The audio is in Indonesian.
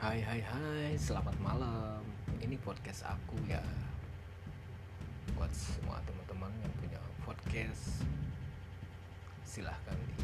Hai hai hai, selamat malam. Ini podcast aku ya. Buat semua teman-teman yang punya podcast, silahkan di